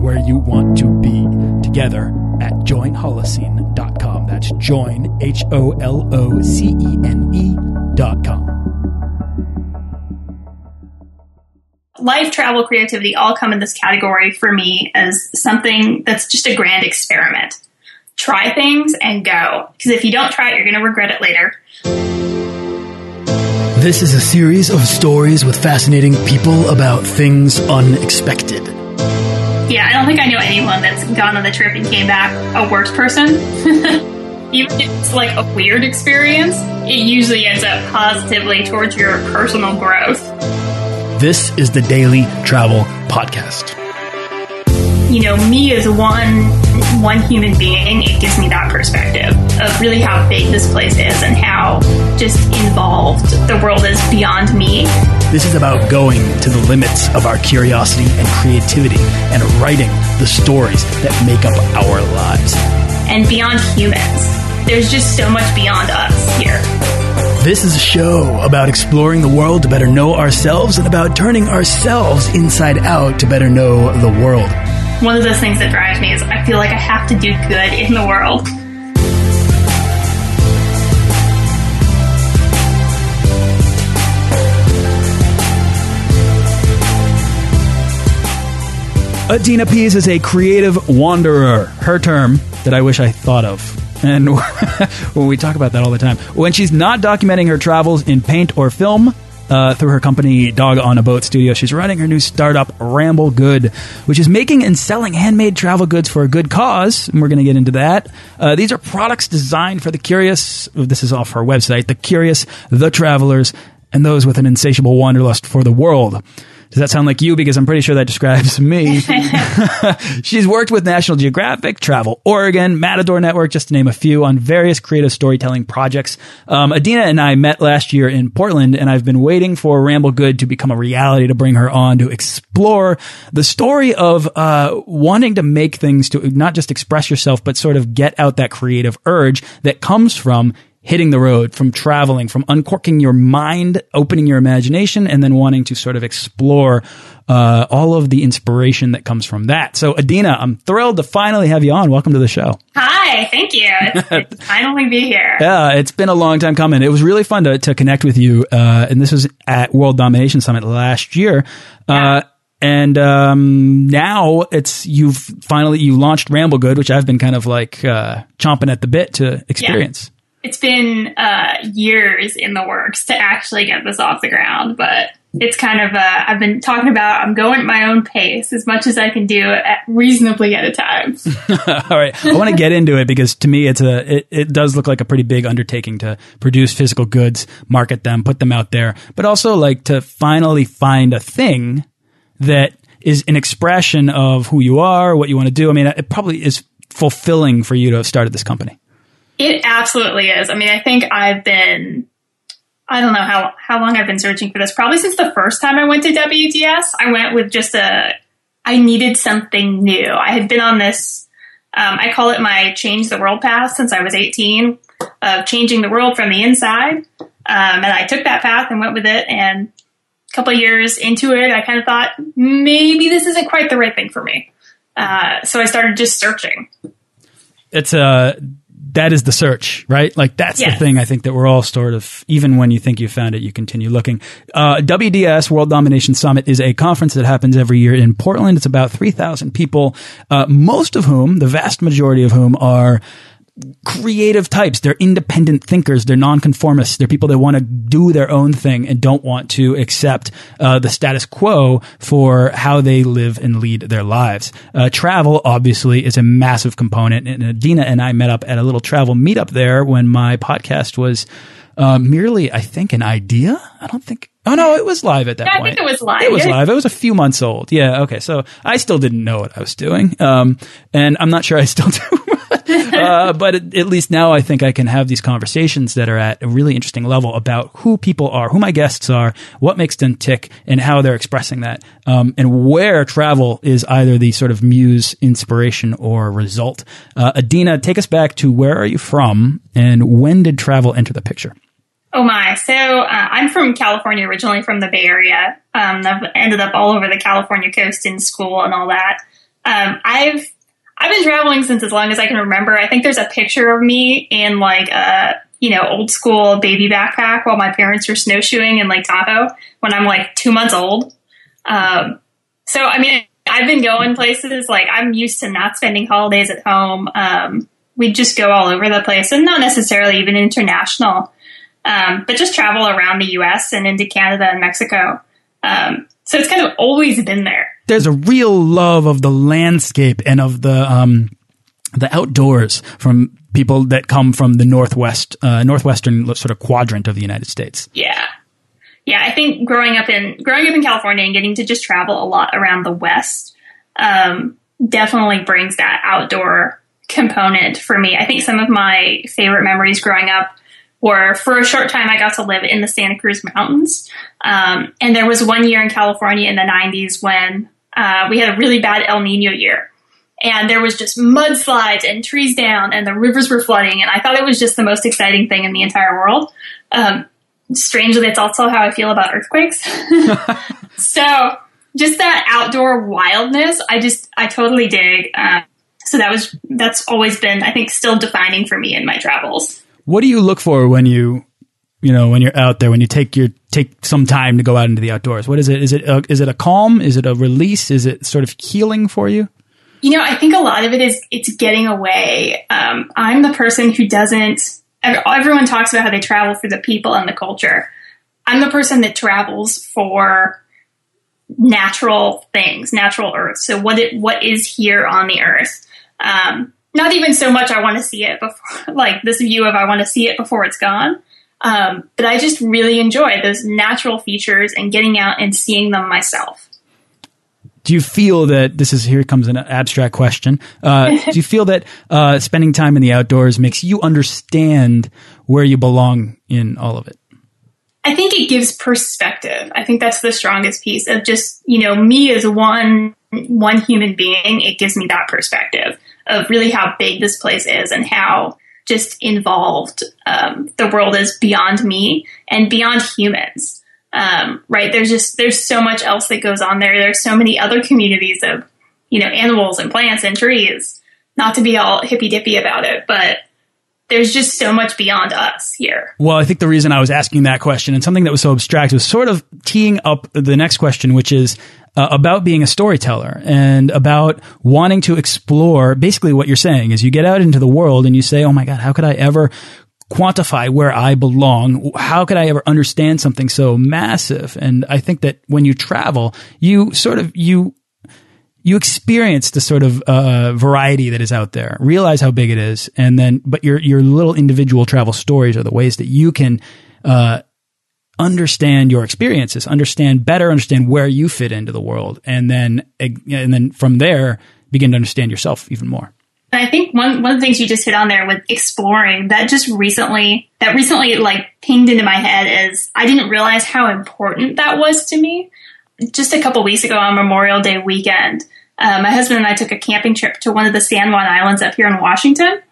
and where you want to be together at joinholocene.com. That's join, H O L O C E N E.com. life, travel, creativity all come in this category for me as something that's just a grand experiment. Try things and go. Because if you don't try it, you're going to regret it later. This is a series of stories with fascinating people about things unexpected. Yeah, I don't think I know anyone that's gone on the trip and came back a worse person. Even if it's like a weird experience, it usually ends up positively towards your personal growth. This is the Daily Travel Podcast. You know, me as one one human being, it gives me that perspective of really how big this place is and how just involved the world is beyond me. This is about going to the limits of our curiosity and creativity and writing the stories that make up our lives. And beyond humans. There's just so much beyond us here. This is a show about exploring the world to better know ourselves and about turning ourselves inside out to better know the world. One of those things that drives me is I feel like I have to do good in the world. Adina Pease is a creative wanderer, her term that I wish I thought of. And when we talk about that all the time, when she's not documenting her travels in paint or film, uh, through her company Dog on a Boat Studio. She's running her new startup, Ramble Good, which is making and selling handmade travel goods for a good cause. And we're going to get into that. Uh, these are products designed for the curious. This is off her website. The curious, the travelers, and those with an insatiable wanderlust for the world. Does that sound like you? Because I'm pretty sure that describes me. She's worked with National Geographic, Travel Oregon, Matador Network, just to name a few, on various creative storytelling projects. Um, Adina and I met last year in Portland, and I've been waiting for Ramble Good to become a reality to bring her on to explore the story of uh, wanting to make things to not just express yourself, but sort of get out that creative urge that comes from hitting the road, from traveling, from uncorking your mind, opening your imagination, and then wanting to sort of explore uh, all of the inspiration that comes from that. So, Adina, I'm thrilled to finally have you on. Welcome to the show. Hi, thank you. It's, it's finally be here. Yeah, it's been a long time coming. It was really fun to, to connect with you. Uh, and this was at World Domination Summit last year. Yeah. Uh, and um, now it's you've finally you launched Ramble Good, which I've been kind of like uh, chomping at the bit to experience. It's been uh, years in the works to actually get this off the ground, but it's kind of uh, I've been talking about I'm going at my own pace as much as I can do at reasonably at a time. All right, I want to get into it because to me it's a it, it does look like a pretty big undertaking to produce physical goods, market them, put them out there, but also like to finally find a thing that is an expression of who you are, what you want to do. I mean, it probably is fulfilling for you to have started this company. It absolutely is. I mean, I think I've been I don't know how how long I've been searching for this. Probably since the first time I went to WDS, I went with just a I needed something new. I had been on this um, I call it my change the world path since I was 18 of changing the world from the inside. Um, and I took that path and went with it. And a couple years into it, I kind of thought maybe this isn't quite the right thing for me. Uh, so I started just searching. It's a that is the search, right? Like that's the thing I think that we're all sort of, even when you think you found it, you continue looking. Uh, WDS World Domination Summit is a conference that happens every year in Portland. It's about 3,000 people, uh, most of whom, the vast majority of whom are creative types. They're independent thinkers. They're nonconformists. They're people that want to do their own thing and don't want to accept uh, the status quo for how they live and lead their lives. Uh, travel, obviously, is a massive component. And Adina and I met up at a little travel meetup there when my podcast was uh, merely, I think, an idea. I don't think. Oh no, it was live at that Yeah, I point. think it was live. It was live. It was a few months old. Yeah. Okay. So I still didn't know what I was doing, um, and I'm not sure I still do. uh, but at, at, least now I think I can have these conversations that are at a really interesting level about who people are, who my guests are, what makes them tick, and how they're expressing that, um, and where travel is either the sort of muse, inspiration, or result. Uh, Adina, take us back to where are you from, and when did travel enter the picture? Oh my! So uh, I'm from California originally, from the Bay Area. Um, I've ended up all over the California coast in school and all that. Um, I've I've been traveling since as long as I can remember. I think there's a picture of me in like a you know old school baby backpack while my parents were snowshoeing in Lake Tahoe when I'm like two months old. Um, so I mean, I've been going places like I'm used to not spending holidays at home. Um, we just go all over the place, and not necessarily even international um, but just travel around the U.S. and into Canada and Mexico. Um, so it's kind of always been there. There's a real love of the landscape and of the um, the outdoors from people that come from the northwest uh, northwestern sort of quadrant of the United States. Yeah, yeah. I think growing up in growing up in California and getting to just travel a lot around the West um, definitely brings that outdoor component for me. I think some of my favorite memories growing up or for a short time, I got to live in the Santa Cruz Mountains. Um, and there was one year in California in the 90s when uh, we had a really bad El Nino year. And there was just mudslides and trees down, and the rivers were flooding. And I thought it was just the most exciting thing in the entire world. Um, strangely, it's also how I feel about earthquakes. so, just that outdoor wildness, I just, I totally dig. Uh, so that was, that's always been, I think, still defining for me in my travels. What do you look for when you, you know, when you're out there, when you take your take some time to go out into the outdoors? What is it? Is it a, is it a calm? Is it a release? Is it sort of healing for you? You know, I think a lot of it is it's getting away. Um, I'm the person who doesn't. Everyone talks about how they travel for the people and the culture. I'm the person that travels for natural things, natural earth. So what it what is here on the earth. Um, not even so much I want to see it before, like this view of I want to see it before it's gone. Um, but I just really enjoy those natural features and getting out and seeing them myself. Do you feel that this is here comes an abstract question? Uh, do you feel that uh, spending time in the outdoors makes you understand where you belong in all of it? I think it gives perspective. I think that's the strongest piece of just you know me as one one human being. It gives me that perspective of really how big this place is and how just involved um, the world is beyond me and beyond humans. Um, right? There's just there's so much else that goes on there. There's so many other communities of you know animals and plants and trees. Not to be all hippy dippy about it, but there's just so much beyond us here. Well, I think the reason I was asking that question and something that was so abstract was sort of teeing up the next question, which is uh, about being a storyteller and about wanting to explore basically what you're saying is you get out into the world and you say, Oh my God, how could I ever quantify where I belong? How could I ever understand something so massive? And I think that when you travel, you sort of, you, you experience the sort of uh, variety that is out there, realize how big it is, and then, but your your little individual travel stories are the ways that you can uh, understand your experiences, understand better, understand where you fit into the world, and then and then from there begin to understand yourself even more. I think one one of the things you just hit on there with exploring that just recently that recently like pinged into my head is I didn't realize how important that was to me. Just a couple weeks ago on Memorial Day weekend, uh, my husband and I took a camping trip to one of the San Juan Islands up here in Washington.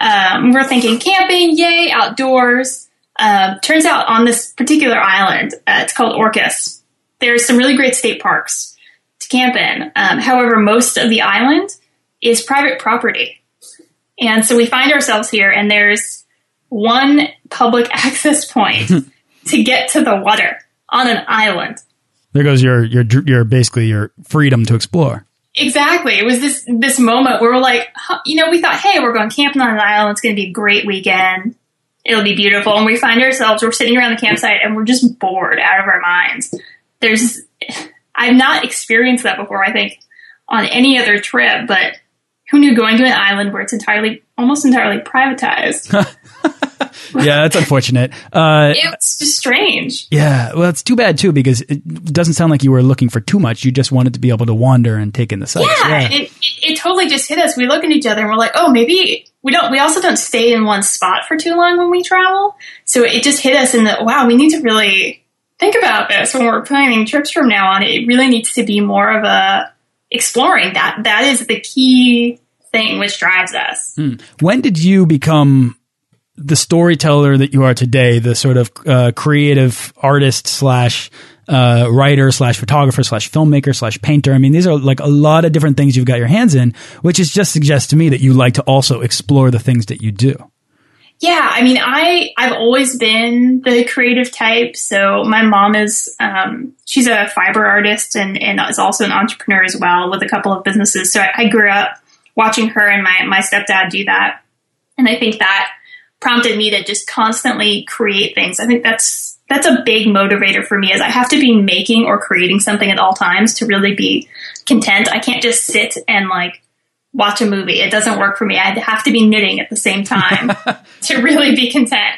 Um, we're thinking camping, yay, outdoors. Uh, turns out on this particular island, uh, it's called Orcas. There's some really great state parks to camp in. Um, however, most of the island is private property. And so we find ourselves here, and there's one public access point to get to the water on an island. There goes your your your basically your freedom to explore. Exactly. It was this this moment where we're like, you know, we thought, hey, we're going camping on an island. It's going to be a great weekend it'll be beautiful. And we find ourselves, we're sitting around the campsite and we're just bored out of our minds. There's, I've not experienced that before, I think, on any other trip, but who knew going to an island where it's entirely, almost entirely privatized yeah, that's unfortunate. Uh, it's just strange. Yeah, well, it's too bad too because it doesn't sound like you were looking for too much. You just wanted to be able to wander and take in the sights. Yeah, yeah. It, it totally just hit us. We look at each other and we're like, oh, maybe we don't. We also don't stay in one spot for too long when we travel. So it just hit us in that. Wow, we need to really think about this when we're planning trips from now on. It really needs to be more of a exploring. That that is the key thing which drives us. Hmm. When did you become the storyteller that you are today, the sort of uh, creative artist slash uh, writer slash photographer slash filmmaker slash painter. I mean, these are like a lot of different things you've got your hands in, which is just suggests to me that you like to also explore the things that you do. Yeah, I mean, I I've always been the creative type. So my mom is um, she's a fiber artist and and is also an entrepreneur as well with a couple of businesses. So I, I grew up watching her and my my stepdad do that, and I think that prompted me to just constantly create things. I think that's that's a big motivator for me is I have to be making or creating something at all times to really be content. I can't just sit and like watch a movie. It doesn't work for me. I have to be knitting at the same time to really be content.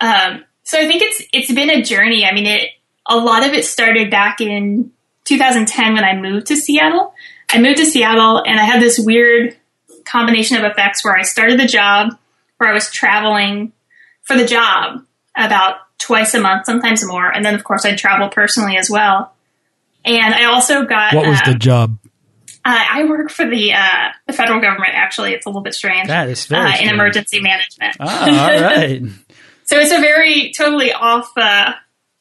Um, so I think it's it's been a journey. I mean, it a lot of it started back in 2010 when I moved to Seattle. I moved to Seattle and I had this weird combination of effects where I started the job where I was traveling for the job about twice a month, sometimes more, and then of course I'd travel personally as well. And I also got what was uh, the job? Uh, I work for the uh, the federal government. Actually, it's a little bit strange. That is very uh, in emergency management. Ah, all right. so it's a very totally off uh,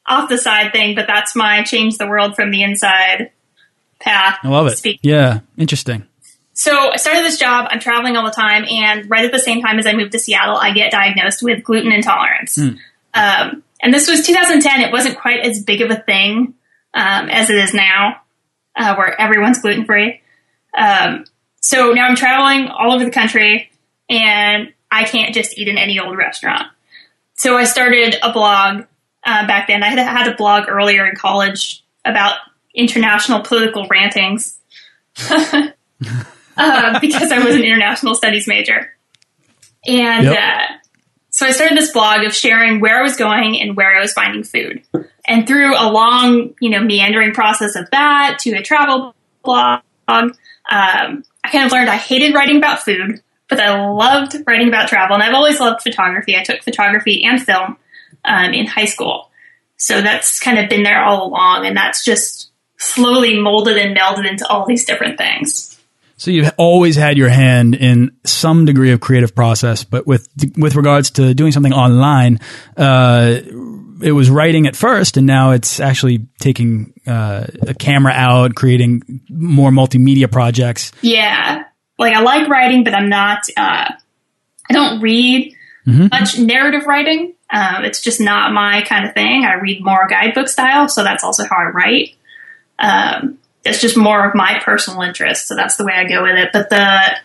off the side thing, but that's my change the world from the inside path. I love it. Speak. Yeah, interesting. So I started this job. I'm traveling all the time, and right at the same time as I moved to Seattle, I get diagnosed with gluten intolerance. Mm. Um, and this was 2010. It wasn't quite as big of a thing um, as it is now, uh, where everyone's gluten free. Um, so now I'm traveling all over the country and I can't just eat in any old restaurant. So I started a blog uh, back then. I had had a blog earlier in college about international political rantings uh, because I was an international studies major. And yep. uh, so I started this blog of sharing where I was going and where I was finding food. And through a long, you know, meandering process of that to a travel blog, um, I kind of learned I hated writing about food, but I loved writing about travel. And I've always loved photography. I took photography and film um, in high school. So that's kind of been there all along. And that's just slowly molded and melded into all these different things. So you've always had your hand in some degree of creative process, but with with regards to doing something online, uh, it was writing at first, and now it's actually taking uh, a camera out, creating more multimedia projects. Yeah, like I like writing, but I'm not. Uh, I don't read mm-hmm. much narrative writing. Um, it's just not my kind of thing. I read more guidebook style, so that's also how I write. Um, it's just more of my personal interest, so that's the way I go with it. But the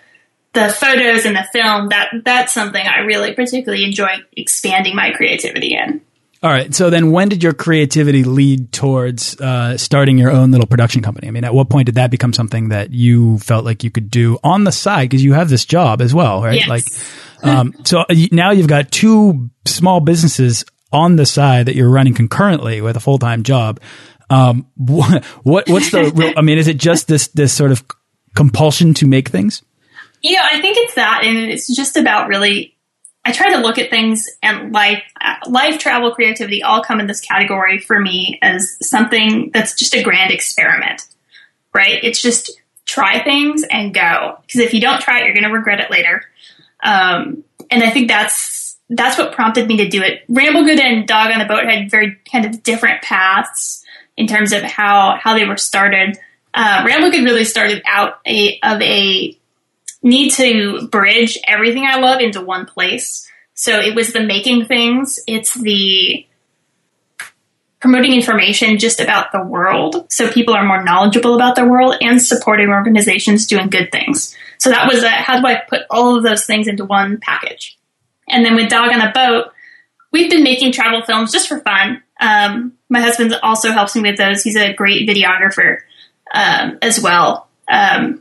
the photos and the film that that's something I really particularly enjoy expanding my creativity in. All right. So then when did your creativity lead towards uh, starting your own little production company? I mean, at what point did that become something that you felt like you could do on the side? Because you have this job as well, right? Yes. Like, um, so uh, now you've got two small businesses on the side that you're running concurrently with a full time job. Um, what, what, what's the real, I mean, is it just this, this sort of compulsion to make things? You know, I think it's that, and it's just about really I try to look at things and life, life, travel, creativity all come in this category for me as something that's just a grand experiment, right? It's just try things and go. Because if you don't try it, you're going to regret it later. Um, and I think that's that's what prompted me to do it. Ramblegood and Dog on the Boat had very kind of different paths in terms of how how they were started. Uh, Ramblegood really started out a, of a need to bridge everything I love into one place. So it was the making things, it's the promoting information just about the world so people are more knowledgeable about the world and supporting organizations doing good things. So that was a, how do I put all of those things into one package? And then with Dog on a Boat, we've been making travel films just for fun. Um, my husband also helps me with those. He's a great videographer um, as well. Um,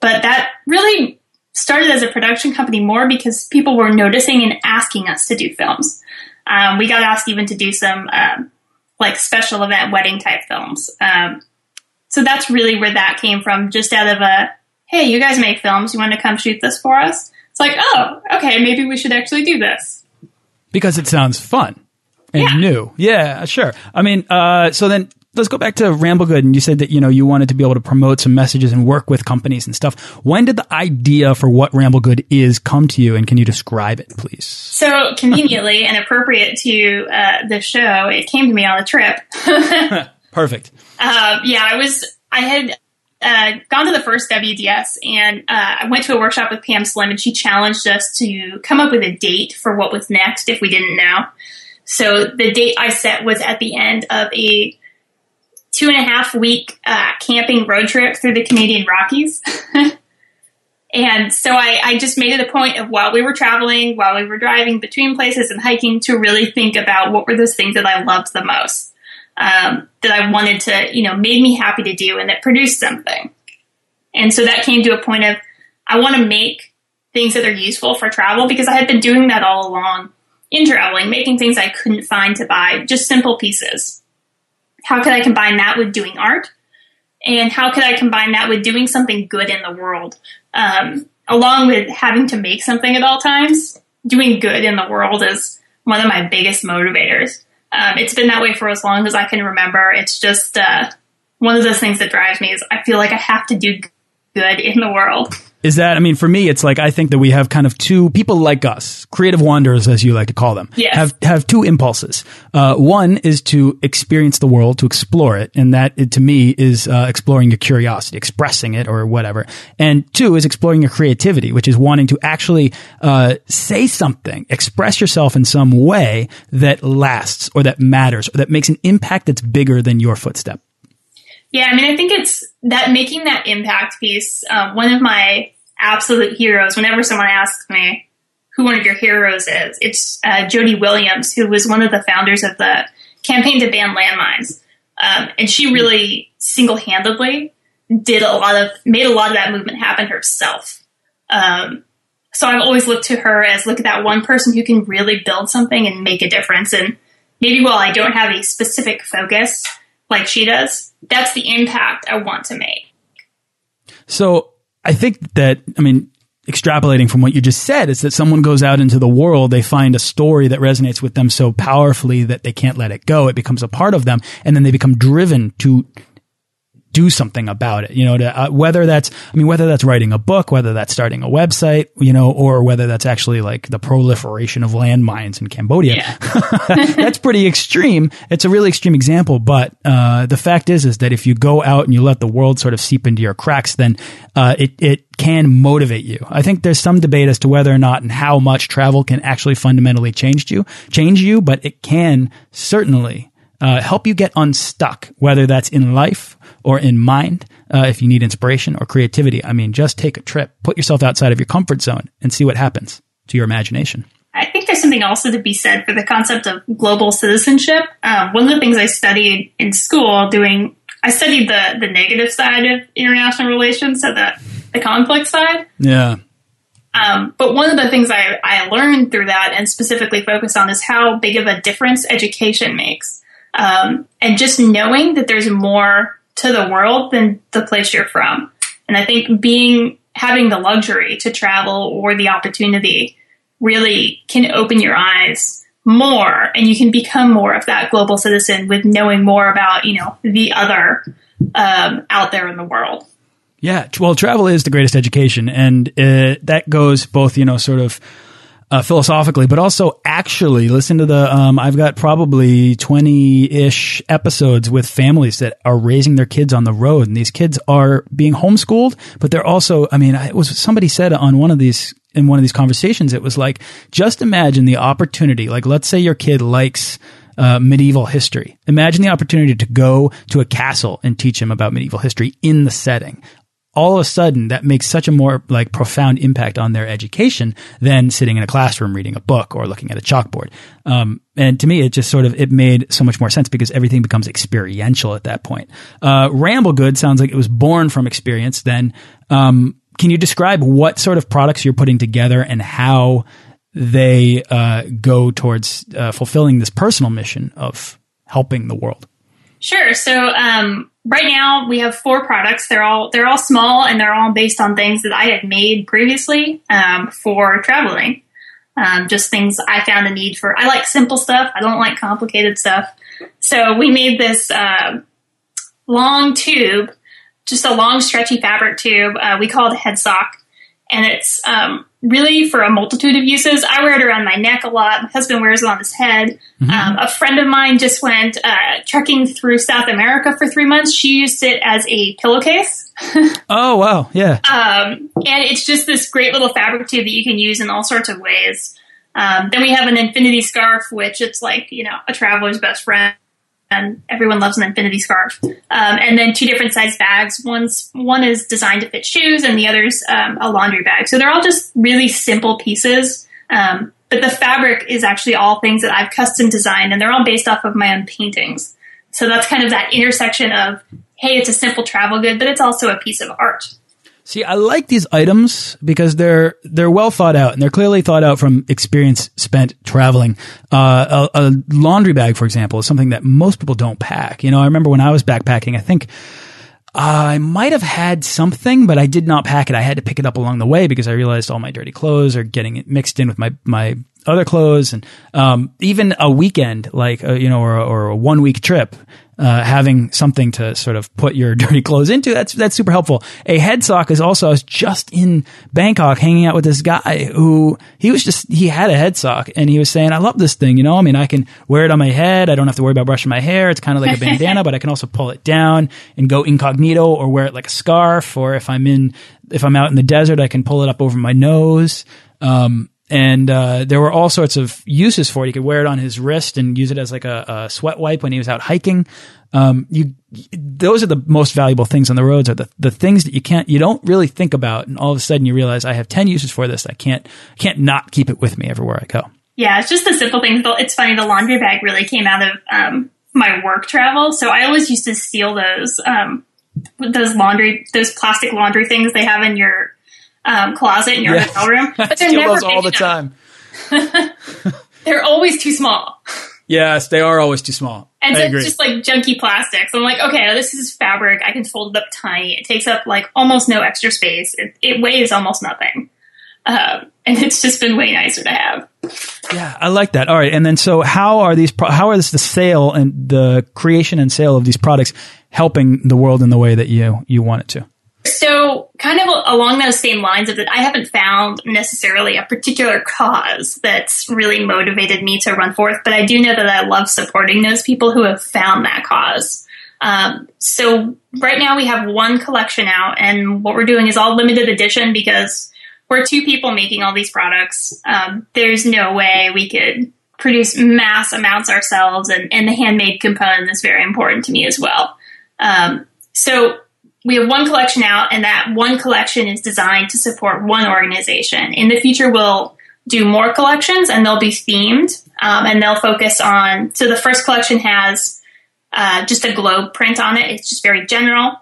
but that really started as a production company more because people were noticing and asking us to do films. Um, we got asked even to do some um, like special event wedding type films. Um, so that's really where that came from, just out of a hey, you guys make films, you want to come shoot this for us? It's like, oh, okay, maybe we should actually do this. Because it sounds fun and Yeah. new. Yeah, sure. I mean, uh, so then let's go back to Ramblegood. And you said that, you know, you wanted to be able to promote some messages and work with companies and stuff. When did the idea for what Ramblegood is come to you? And can you describe it, please? So conveniently and appropriate to uh, the show, it came to me on a trip. Perfect. Um, yeah, I was. I had uh, gone to the first WDS, and uh, I went to a workshop with Pam Slim, and she challenged us to come up with a date for what was next if we didn't know. So the date I set was at the end of a two and a half week uh, camping road trip through the Canadian Rockies. And so I, I just made it a point of while we were traveling, while we were driving between places and hiking, to really think about what were those things that I loved the most, um, that I wanted to, you know, made me happy to do and that produced something. And so that came to a point of I want to make things that are useful for travel because I had been doing that all along in traveling, making things I couldn't find to buy, just simple pieces. How could I combine that with doing art? And how could I combine that with doing something good in the world? Um, along with having to make something at all times, doing good in the world is one of my biggest motivators. Um, it's been that way for as long as I can remember. It's just uh, one of those things that drives me is I feel like I have to do good in the world. Is that, I mean, for me, it's like I think that we have kind of two people like us, creative wanderers, as you like to call them, Yes. have have two impulses. Uh, one is to experience the world, to explore it, and that it, to me is uh, exploring your curiosity, expressing it, or whatever. And two is exploring your creativity, which is wanting to actually uh, say something, express yourself in some way that lasts, or that matters, or that makes an impact that's bigger than your footstep. Yeah, I mean, I think it's that making that impact piece. Um, one of my absolute heroes. Whenever someone asks me who one of your heroes is, it's uh, Jody Williams, who was one of the founders of the campaign to ban landmines, um, and she really single-handedly did a lot of made a lot of that movement happen herself. Um, so I've always looked to her as look at that one person who can really build something and make a difference. And maybe while I don't have a specific focus like she does, that's the impact I want to make. So I think that, I mean, extrapolating from what you just said is that someone goes out into the world, they find a story that resonates with them so powerfully that they can't let it go. It becomes a part of them and then they become driven to do something about it. You know, to, uh, whether that's, I mean, whether that's writing a book, whether that's starting a website, you know, or whether that's actually like the proliferation of landmines in Cambodia. Yeah. that's pretty extreme. It's a really extreme example, but uh, the fact is, is that if you go out and you let the world sort of seep into your cracks, then uh, it it can motivate you. I think there's some debate as to whether or not and how much travel can actually fundamentally change you, change you, but it can certainly uh, help you get unstuck, whether that's in life or in mind. Uh, if you need inspiration or creativity, I mean, just take a trip, put yourself outside of your comfort zone, and see what happens to your imagination. I think there's something also to be said for the concept of global citizenship. Um, one of the things I studied in school, doing I studied the the negative side of international relations, so the the conflict side. Yeah. Um, but one of the things I, I learned through that and specifically focused on is how big of a difference education makes. Um, and just knowing that there's more to the world than the place you're from. And I think being, having the luxury to travel or the opportunity really can open your eyes more and you can become more of that global citizen with knowing more about, you know, the other, um, out there in the world. Yeah, well, travel is the greatest education, and uh, that goes both, you know, sort of uh, philosophically, but also actually. Listen to the. Um, I've got probably twenty-ish episodes with families that are raising their kids on the road, and these kids are being homeschooled, but they're also. I mean, it was somebody said on one of these in one of these conversations, it was like, just imagine the opportunity. Like, let's say your kid likes uh, medieval history. Imagine the opportunity to go to a castle and teach him about medieval history in the setting. All of a sudden, that makes such a more like profound impact on their education than sitting in a classroom reading a book or looking at a chalkboard. Um, and to me, it just sort of it made so much more sense because everything becomes experiential at that point. Uh, Ramblegood sounds like it was born from experience. Then, um, can you describe what sort of products you're putting together and how they uh, go towards uh, fulfilling this personal mission of helping the world? Sure. So um, right now we have four products. They're all they're all small and they're all based on things that I had made previously um, for traveling. Um, just things I found a need for. I like simple stuff. I don't like complicated stuff. So we made this uh, long tube, just a long stretchy fabric tube. Uh, we call it a head sock, and it's um, really for a multitude of uses. I wear it around my neck a lot. My husband wears it on his head. Mm-hmm. Um, a friend of mine just went uh, trekking through South America for three months. She used it as a pillowcase. oh wow, yeah. Um, and it's just this great little fabric tube that you can use in all sorts of ways. Um, then we have an infinity scarf, which it's like you know a traveler's best friend and everyone loves an infinity scarf. Um, and then two different size bags. One's one is designed to fit shoes, and the other's um, a laundry bag. So they're all just really simple pieces. Um, but the fabric is actually all things that I've custom designed, and they're all based off of my own paintings. So that's kind of that intersection of hey, it's a simple travel good, but it's also a piece of art. See, I like these items because they're they're well thought out and they're clearly thought out from experience spent traveling. Uh, a, a, laundry bag, for example, is something that most people don't pack. You know, I remember when I was backpacking, I think I might have had something, but I did not pack it. I had to pick it up along the way because I realized all my dirty clothes are getting mixed in with my my other clothes, and um, even a weekend, like uh, you know, or, or a one week trip uh, having something to sort of put your dirty clothes into. That's that's super helpful. A head sock is also. I was just in Bangkok hanging out with this guy who he was just he had a head sock and he was saying, "I love this thing. You know, I mean, I can wear it on my head. I don't have to worry about brushing my hair. It's kind of like a bandana, but I can also pull it down and go incognito or wear it like a scarf. Or if I'm in if I'm out in the desert, I can pull it up over my nose." Um, and uh, there were all sorts of uses for it. He could wear it on his wrist and use it as like a, a sweat wipe when he was out hiking. Um, you, those are the most valuable things on the roads. Are the the things that you can't, you don't really think about, and all of a sudden you realize I have ten uses for this. I can't, can't not keep it with me everywhere I go. Yeah, it's just the simple things. It's funny. The laundry bag really came out of um, my work travel, so I always used to steal those um, those laundry, those plastic laundry things they have in your um, closet in your yeah. hotel room. But they're never all the time. they're always too small. Yes, they are always too small. And I it's just like junky plastics. I'm like, okay, this is fabric. I can fold it up tiny. It takes up like almost no extra space. It, it weighs almost nothing. Um, and it's just been way nicer to have. Yeah, I like that. All right, and then so how are these? How is the sale and the creation and sale of these products helping the world in the way that you you want it to? So, kind of along those same lines of that, I haven't found necessarily a particular cause that's really motivated me to run forth, but I do know that I love supporting those people who have found that cause. Um, so, right now we have one collection out, and what we're doing is all limited edition because we're two people making all these products. Um, there's no way we could produce mass amounts ourselves, and, and the handmade component is very important to me as well. Um, so, we have one collection out, and that one collection is designed to support one organization. In the future, we'll do more collections, and they'll be themed, um, and they'll focus on. So the first collection has uh, just a globe print on it. It's just very general,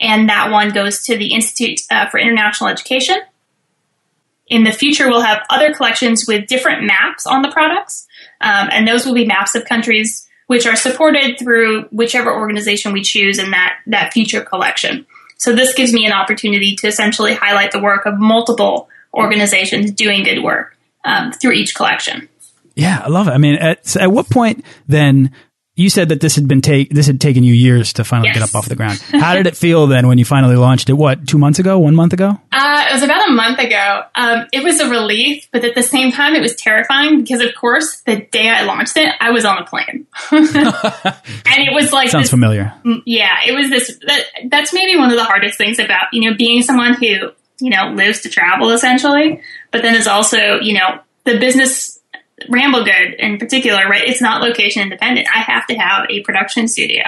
and that one goes to the Institute uh, for International Education. In the future, we'll have other collections with different maps on the products, um, and those will be maps of countries which are supported through whichever organization we choose in that, that future collection. So this gives me an opportunity to essentially highlight the work of multiple organizations doing good work um, through each collection. Yeah, I love it. I mean, at, at what point then you said that this had been take this had taken you years to finally yes. get up off the ground. How did it feel then when you finally launched it? What two months ago? One month ago? Uh, it was about a month ago. Um, it was a relief, but at the same time, it was terrifying because, of course, the day I launched it, I was on a plane, and it was like sounds this, familiar. Mm, yeah, it was this. That, that's maybe one of the hardest things about you know being someone who you know lives to travel essentially, but then is also you know the business Ramblegood in particular, right? It's not location independent. I have to have a production studio,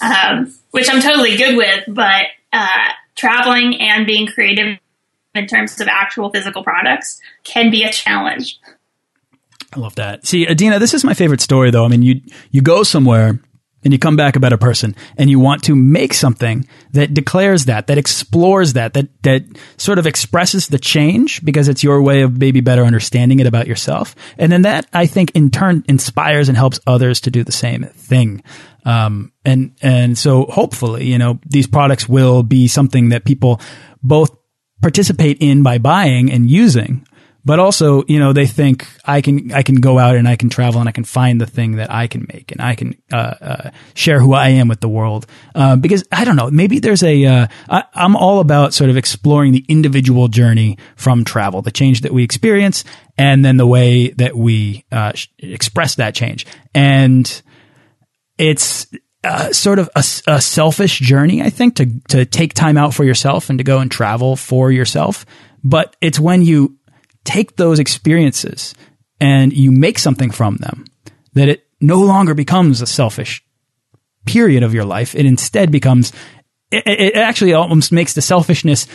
um, which I'm totally good with, but uh, traveling and being creative in terms of actual physical products can be a challenge. I love that. See, Adina, this is my favorite story, though. I mean, you you go somewhere and you come back a better person and you want to make something that declares that that explores that that that sort of expresses the change because it's your way of maybe better understanding it about yourself. And then that i think in turn inspires and helps others to do the same thing. Um, and and so hopefully you know these products will be something that people both participate in by buying and using but also you know they think i can i can go out and i can travel and i can find the thing that i can make and i can uh, uh, share who i am with the world uh, because i don't know maybe there's a uh, I, i'm all about sort of exploring the individual journey from travel the change that we experience and then the way that we uh, express that change and it's uh, sort of a, a, selfish journey, I think, to to take time out for yourself and to go and travel for yourself. But it's when you take those experiences and you make something from them, that it no longer becomes a selfish period of your life. It instead becomes, it, it actually almost makes the selfishness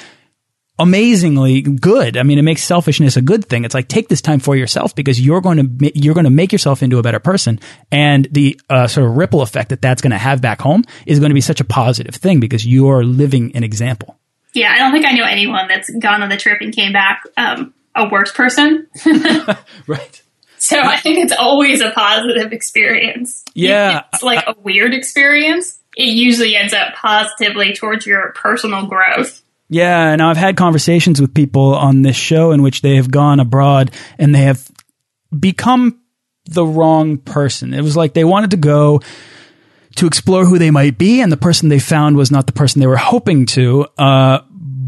amazingly good. I mean, it makes selfishness a good thing. It's like take this time for yourself because you're going to you're going to make yourself into a better person, and the uh, sort of ripple effect that that's going to have back home is going to be such a positive thing because you are living an example. Yeah, I don't think I know anyone that's gone on the trip and came back um, a worse person. right. So I think it's always a positive experience. Yeah. it's like a weird experience. It usually ends up positively towards your personal growth. Yeah, and I've had conversations with people on this show in which they have gone abroad and they have become the wrong person. It was like they wanted to go to explore who they might be, and the person they found was not the person they were hoping to. Uh,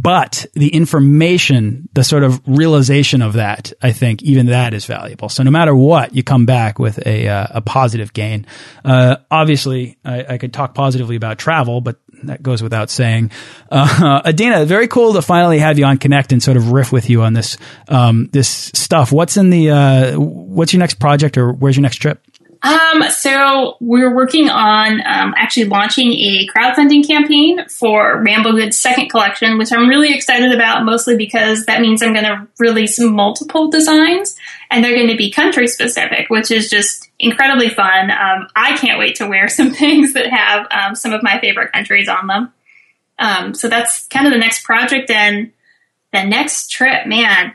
but the information, the sort of realization of that, I think even that is valuable. So no matter what, you come back with a, uh, a positive gain. Uh, obviously, I, I, could talk positively about travel, but that goes without saying. Uh, Adina, very cool to finally have you on Connect and sort of riff with you on this um, this stuff. What's in the uh, what's your next project or where's your next trip? Um, so we're working on um, actually launching a crowdfunding campaign for Ramblegood's second collection, which I'm really excited about, mostly because that means I'm going to release multiple designs, and they're going to be country specific, which is just incredibly fun. Um, I can't wait to wear some things that have um, some of my favorite countries on them. Um, so that's kind of the next project, and the next trip, man.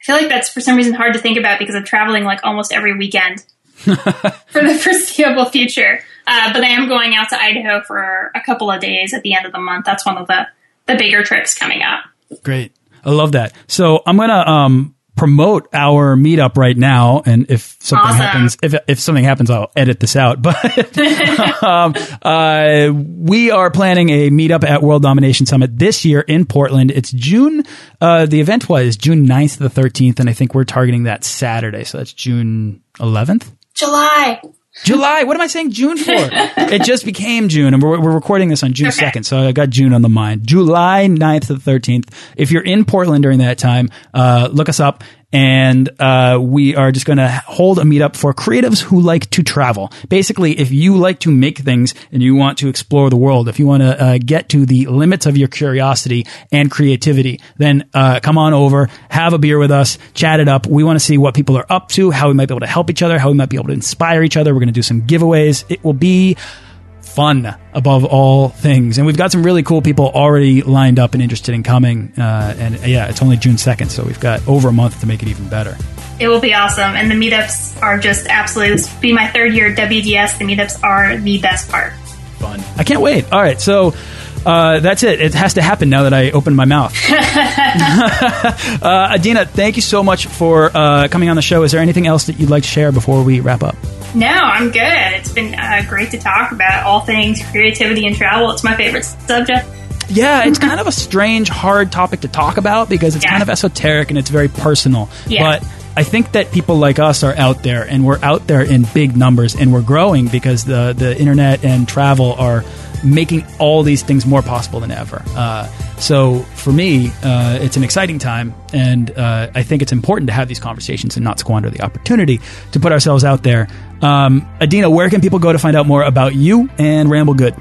I feel like that's for some reason hard to think about because I'm traveling like almost every weekend. for the foreseeable future. Uh, but I am going out to Idaho for a couple of days at the end of the month. That's one of the, the bigger trips coming up. Great. I love that. So I'm going to um, promote our meetup right now. And if something awesome. happens, if, if something happens, I'll edit this out. But um, uh, we are planning a meetup at World Domination Summit this year in Portland. It's June. Uh, the event was June 9th to the 13th. And I think we're targeting that Saturday. So that's June 11th. July. July. What am I saying June for? it just became June, and we're, we're recording this on June okay. 2nd, so I got June on the mind. July 9th to the 13th. If you're in Portland during that time, uh, look us up and uh, we are just going to hold a meetup for creatives who like to travel. Basically, if you like to make things and you want to explore the world, if you want to uh, get to the limits of your curiosity and creativity, then uh, come on over, have a beer with us, chat it up. We want to see what people are up to, how we might be able to help each other, how we might be able to inspire each other. We're going to do some giveaways. It will be fun above all things. And we've got some really cool people already lined up and interested in coming. Uh, and yeah, it's only June 2nd, so we've got over a month to make it even better. It will be awesome. And the meetups are just absolutely, this will be my third year at WDS. The meetups are the best part. Fun. I can't wait. All right. So, uh, that's it. It has to happen now that I opened my mouth. uh, Adina, thank you so much for uh, coming on the show. Is there anything else that you'd like to share before we wrap up? No, I'm good. It's been uh, great to talk about all things creativity and travel. It's my favorite subject. Yeah, it's kind of a strange, hard topic to talk about because it's yeah. kind of esoteric and it's very personal. Yeah. But I think that people like us are out there and we're out there in big numbers and we're growing because the, the internet and travel are making all these things more possible than ever. Uh, so for me, uh, it's an exciting time, and uh, I think it's important to have these conversations and not squander the opportunity to put ourselves out there. Um, Adina, where can people go to find out more about you and Ramble Good?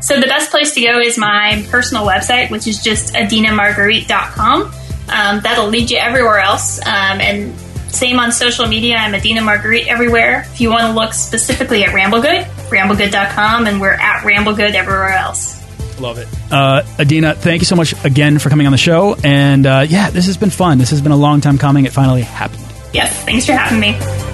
So the best place to go is my personal website, which is just adinamarguerite.com. Um, that'll lead you everywhere else. Um, and same on social media. I'm Adina Marguerite everywhere. If you want to look specifically at Ramblegood, ramblegood.com, and we're at ramblegood everywhere else. Love it. Uh, Adina, thank you so much again for coming on the show. And uh, yeah, this has been fun. This has been a long time coming. It finally happened. Yes, thanks for having me.